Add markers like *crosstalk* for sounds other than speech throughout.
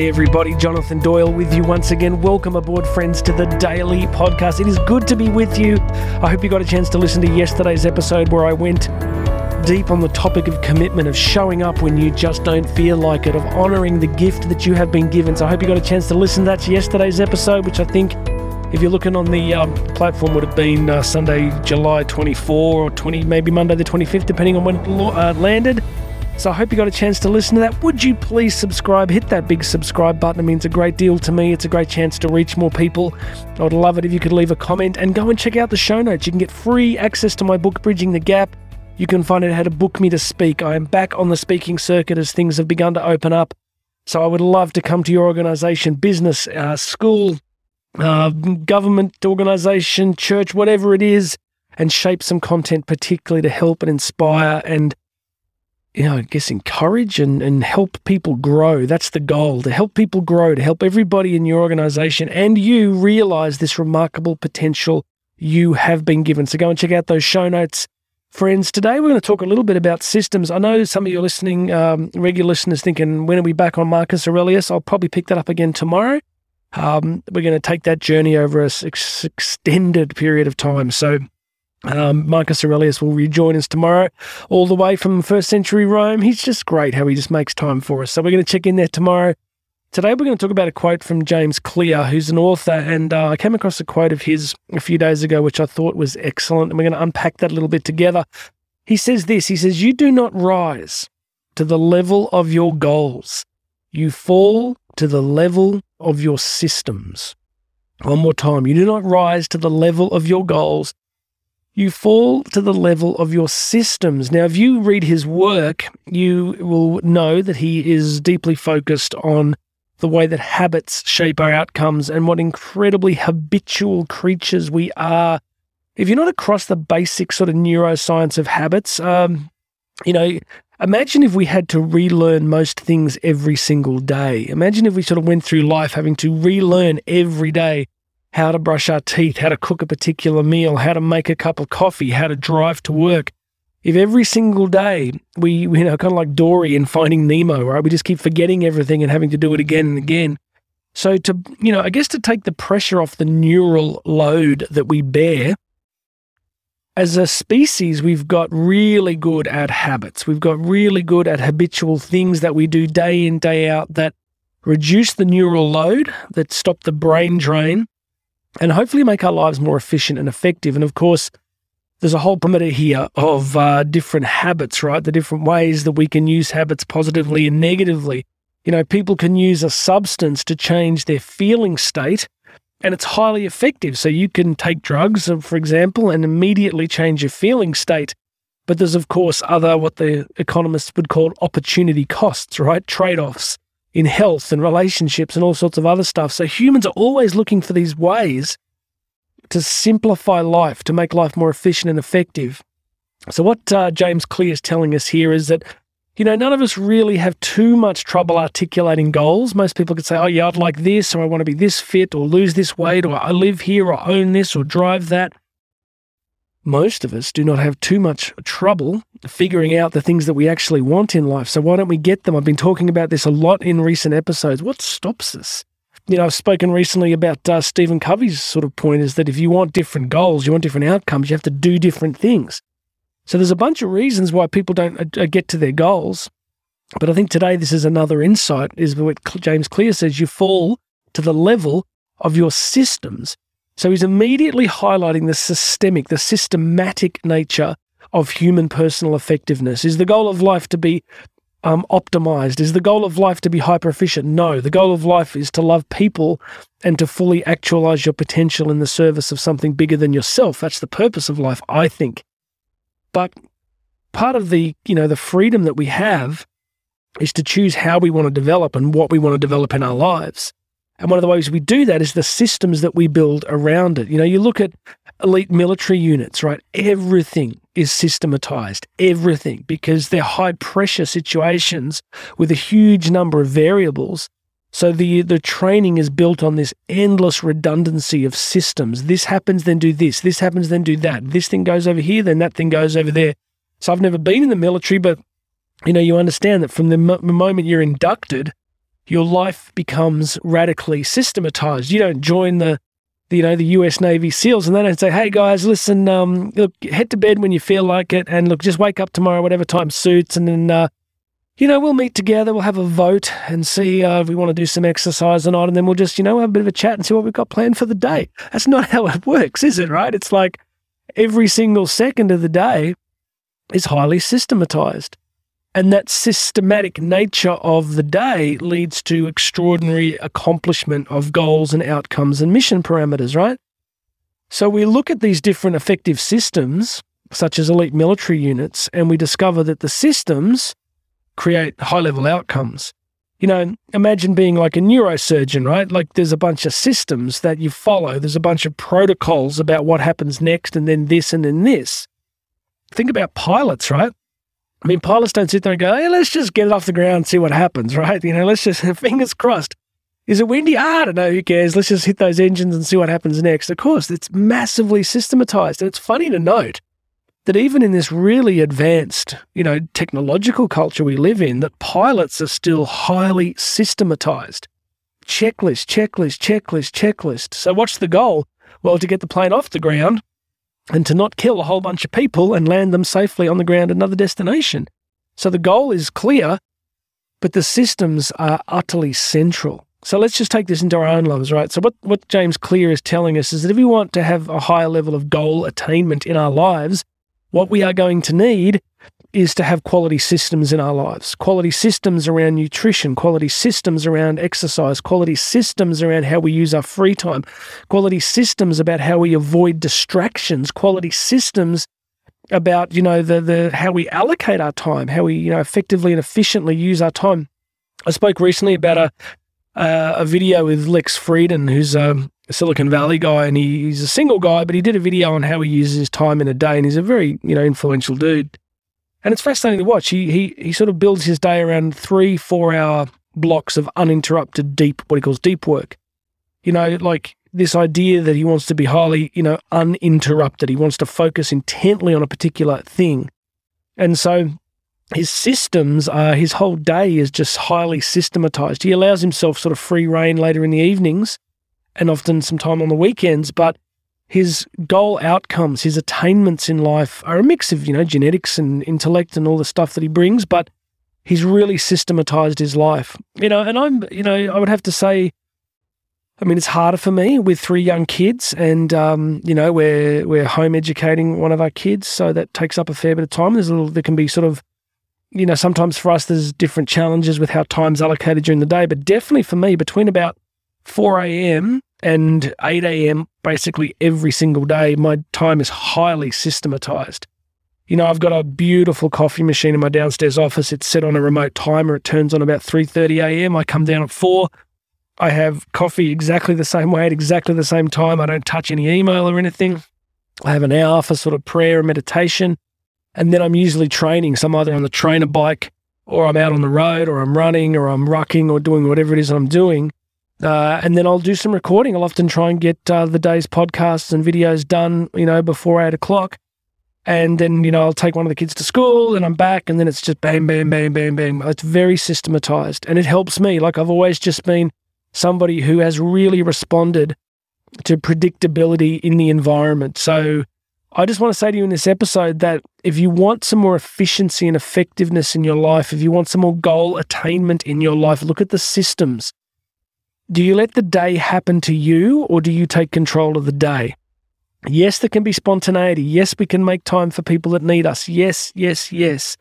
Hey everybody, Jonathan Doyle with you once again. Welcome aboard, friends, to the Daily Podcast. It is good to be with you. I hope you got a chance to listen to yesterday's episode where I went deep on the topic of commitment, of showing up when you just don't feel like it, of honoring the gift that you have been given. So I hope you got a chance to listen to that yesterday's episode, which I think, if you're looking on the um, platform, would have been uh, Sunday, July 24 or 20, maybe Monday the 25th, depending on when it uh, landed. So I hope you got a chance to listen to that. Would you please subscribe? Hit that big subscribe button. It means a great deal to me. It's a great chance to reach more people. I would love it if you could leave a comment and go and check out the show notes. You can get free access to my book, Bridging the Gap. You can find out how to book me to speak. I am back on the speaking circuit as things have begun to open up. So I would love to come to your organization, business, uh, school, uh, government organization, church, whatever it is, and shape some content, particularly to help and inspire and you know, I guess encourage and, and help people grow. That's the goal to help people grow, to help everybody in your organization and you realize this remarkable potential you have been given. So go and check out those show notes. Friends, today we're going to talk a little bit about systems. I know some of you are listening, um, regular listeners, thinking, when are we back on Marcus Aurelius? I'll probably pick that up again tomorrow. Um, we're going to take that journey over a extended period of time. So um, Marcus Aurelius will rejoin us tomorrow, all the way from first century Rome. He's just great how he just makes time for us. So we're going to check in there tomorrow. Today we're going to talk about a quote from James Clear, who's an author, and uh, I came across a quote of his a few days ago, which I thought was excellent, and we're going to unpack that a little bit together. He says this: He says, "You do not rise to the level of your goals; you fall to the level of your systems." One more time: You do not rise to the level of your goals you fall to the level of your systems. Now, if you read his work, you will know that he is deeply focused on the way that habits shape our outcomes and what incredibly habitual creatures we are. If you're not across the basic sort of neuroscience of habits, um, you know, imagine if we had to relearn most things every single day. Imagine if we sort of went through life having to relearn every day how to brush our teeth, how to cook a particular meal, how to make a cup of coffee, how to drive to work. If every single day we, you know, kind of like Dory in Finding Nemo, right? We just keep forgetting everything and having to do it again and again. So to, you know, I guess to take the pressure off the neural load that we bear, as a species, we've got really good at habits. We've got really good at habitual things that we do day in, day out that reduce the neural load, that stop the brain drain, and hopefully make our lives more efficient and effective. And of course, there's a whole perimeter here of uh, different habits, right? The different ways that we can use habits positively and negatively. You know, people can use a substance to change their feeling state, and it's highly effective. So you can take drugs, uh, for example, and immediately change your feeling state. But there's, of course, other what the economists would call opportunity costs, right? Trade offs in health and relationships and all sorts of other stuff. So humans are always looking for these ways to simplify life, to make life more efficient and effective. So what uh, James Clear is telling us here is that you know, none of us really have too much trouble articulating goals. Most people could say, oh, yeah, I'd like this, or I want to be this fit, or lose this weight, or I live here, or own this, or drive that most of us do not have too much trouble figuring out the things that we actually want in life. So why don't we get them? I've been talking about this a lot in recent episodes. What stops us? You know, I've spoken recently about uh, Stephen Covey's sort of point is that if you want different goals, you want different outcomes, you have to do different things. So there's a bunch of reasons why people don't uh, uh get to their goals. But I think today this is another insight is what James Clear says you fall to the level of your systems so he's immediately highlighting the systemic, the systematic nature of human personal effectiveness. Is the goal of life to be um, optimized? Is the goal of life to be hyper efficient? No. The goal of life is to love people and to fully actualize your potential in the service of something bigger than yourself. That's the purpose of life, I think. But part of the, you know, the freedom that we have is to choose how we want to develop and what we want to develop in our lives. And one of the ways we do that is the systems that we build around it. You know, you look at elite military units, right? Everything is systematized, everything, because they're high pressure situations with a huge number of variables. So the the training is built on this endless redundancy of systems. This happens, then do this. This happens, then do that. This thing goes over here, then that thing goes over there. So I've never been in the military, but you know, you understand that from the moment you're inducted, your life becomes radically systematized. You don't join the, the, you know, the U.S. Navy SEALs, and they don't say, "Hey guys, listen, um, look, head to bed when you feel like it, and look, just wake up tomorrow, whatever time suits, and then, uh, you know, we'll meet together, we'll have a vote, and see uh, if we want to do some exercise or not, and then we'll just, you know, have a bit of a chat and see what we've got planned for the day." That's not how it works, is it? Right? It's like every single second of the day is highly systematized. And that systematic nature of the day leads to extraordinary accomplishment of goals and outcomes and mission parameters, right? So we look at these different effective systems, such as elite military units, and we discover that the systems create high level outcomes. You know, imagine being like a neurosurgeon, right? Like there's a bunch of systems that you follow, there's a bunch of protocols about what happens next, and then this, and then this. Think about pilots, right? I mean, pilots don't sit there and go, hey, let's just get it off the ground and see what happens, *laughs* right? You know, let's just, *laughs* fingers crossed. Is it windy? Ah, I don't know. Who cares? Let's just hit those engines and see what happens next. Of course, it's massively systematized. And it's funny to note that even in this really advanced, you know, technological culture we live in, that pilots are still highly systematized. Checklist, checklist, checklist, checklist. So what's the goal? Well, to get the plane off the ground and to not kill a whole bunch of people and land them safely on the ground at another destination. So the goal is clear, but the systems are utterly central. So let's just take this into our own lives, right? So what, what James Clear is telling us is that if we want to have a higher level of goal attainment in our lives, what we are going to need is to have quality systems in our lives quality systems around nutrition, quality systems around exercise, quality systems around how we use our free time, quality systems about how we avoid distractions, quality systems about you know the the how we allocate our time, how we you know effectively and efficiently use our time. I spoke recently about a uh, a video with Lex Fridman, who's a Silicon Valley guy, and he, he's a single guy, but he did a video on how he uses his time in a day, and he's a very you know influential dude. And it's fascinating to watch. He, he, he sort of builds his day around three, four hour blocks of uninterrupted deep, what he calls deep work. You know, like this idea that he wants to be highly, you know, uninterrupted. He wants to focus intently on a particular thing. And so his systems are, his whole day is just highly systematized. He allows himself sort of free rein later in the evenings and often some time on the weekends, but his goal outcomes, his attainments in life are a mix of, you know, genetics and intellect and all the stuff that he brings, but he's really systematized his life. You know, and I'm, you know, I would have to say, I mean, it's harder for me with three young kids, and um, you know, we're we're home educating one of our kids, so that takes up a fair bit of time. There's a little, there can be sort of, you know, sometimes for us there's different challenges with how time's allocated during the day, but definitely for me, between about 4 a.m and 8 a.m. basically every single day, my time is highly systematized. You know, I've got a beautiful coffee machine in my downstairs office. It's set on a remote timer. It turns on about 3:30 a.m. I come down at 4. I have coffee exactly the same way at exactly the same time. I don't touch any email or anything. I have an hour for sort of prayer and meditation. And then I'm usually training. So I'm either on the trainer bike or I'm out on the road or I'm running or I'm rucking or doing whatever it is I'm doing. Uh, and then I'll do some recording. I'll often try and get uh, the day's podcasts and videos done, you know, before eight o'clock. And then, you know, I'll take one of the kids to school and I'm back. And then it's just bam, bam, bam, bam, bam. It's very systematized and it helps me. Like I've always just been somebody who has really responded to predictability in the environment. So I just want to say to you in this episode that if you want some more efficiency and effectiveness in your life, if you want some more goal attainment in your life, look at the systems do you let the day happen to you or do you take control of the day? Yes, there can be spontaneity. Yes, we can make time for people that need us. Yes, yes, yes.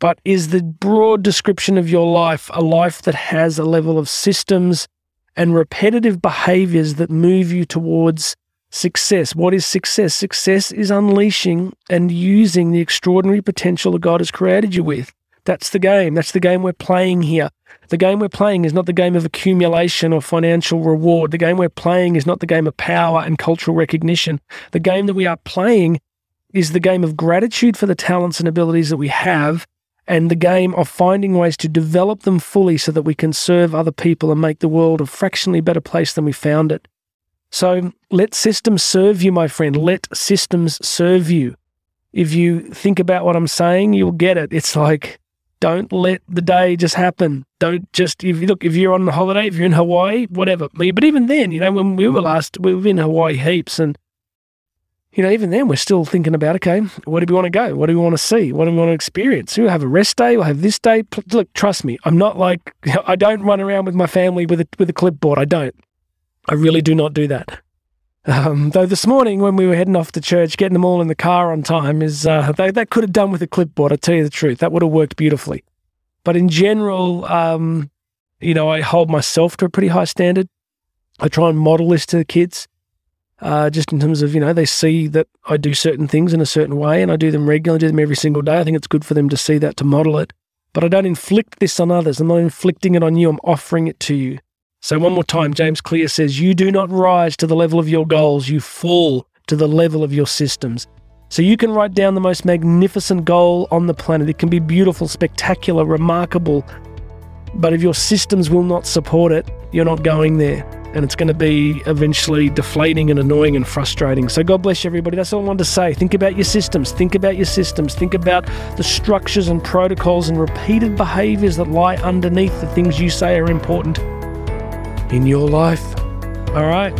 But is the broad description of your life a life that has a level of systems and repetitive behaviors that move you towards success? What is success? Success is unleashing and using the extraordinary potential that God has created you with. That's the game. That's the game we're playing here. The game we're playing is not the game of accumulation or financial reward. The game we're playing is not the game of power and cultural recognition. The game that we are playing is the game of gratitude for the talents and abilities that we have and the game of finding ways to develop them fully so that we can serve other people and make the world a fractionally better place than we found it. So let systems serve you, my friend. Let systems serve you. If you think about what I'm saying, you'll get it. It's like Don't let the day just happen. Don't just if you look if you're on a holiday, if you're in Hawaii, whatever. But even then, you know, when we were last, we were in Hawaii heaps, and you know, even then, we're still thinking about okay, where do we want to go? What do we want to see? What do we want to experience? We'll have a rest day. We'll have this day. Look, trust me, I'm not like *laughs* I don't run around with my family with a with a clipboard. I don't. I really do not do that. Um, though this morning when we were heading off to church, getting them all in the car on time is uh, they, that could have done with a clipboard. I tell you the truth, that would have worked beautifully. But in general, um, you know, I hold myself to a pretty high standard. I try and model this to the kids, uh, just in terms of you know they see that I do certain things in a certain way, and I do them regularly, do them every single day. I think it's good for them to see that to model it. But I don't inflict this on others. I'm not inflicting it on you. I'm offering it to you. So, one more time, James Clear says, You do not rise to the level of your goals, you fall to the level of your systems. So, you can write down the most magnificent goal on the planet. It can be beautiful, spectacular, remarkable. But if your systems will not support it, you're not going there. And it's going to be eventually deflating and annoying and frustrating. So, God bless you, everybody. That's all I wanted to say. Think about your systems. Think about your systems. Think about the structures and protocols and repeated behaviors that lie underneath the things you say are important in your life. All right,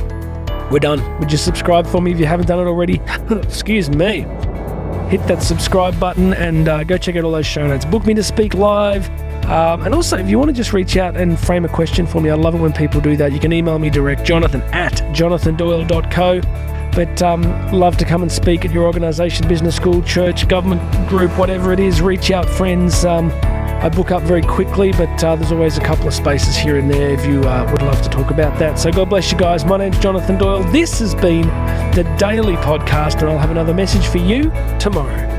we're done. Would you subscribe for me if you haven't done it already? *laughs* Excuse me. Hit that subscribe button and uh, go check out all those show notes. Book me to speak live. Um, and also, if you want to just reach out and frame a question for me, I love it when people do that. You can email me direct, jonathan at jonathandoyle.co. But um, love to come and speak at your organisation, business school, church, government group, whatever it is. Reach out, friends. Um, I book up very quickly, but uh, there's always a couple of spaces here and there if you uh, would love to talk about that. So God bless you guys. My name's Jonathan Doyle. This has been the Daily Podcast, and I'll have another message for you tomorrow.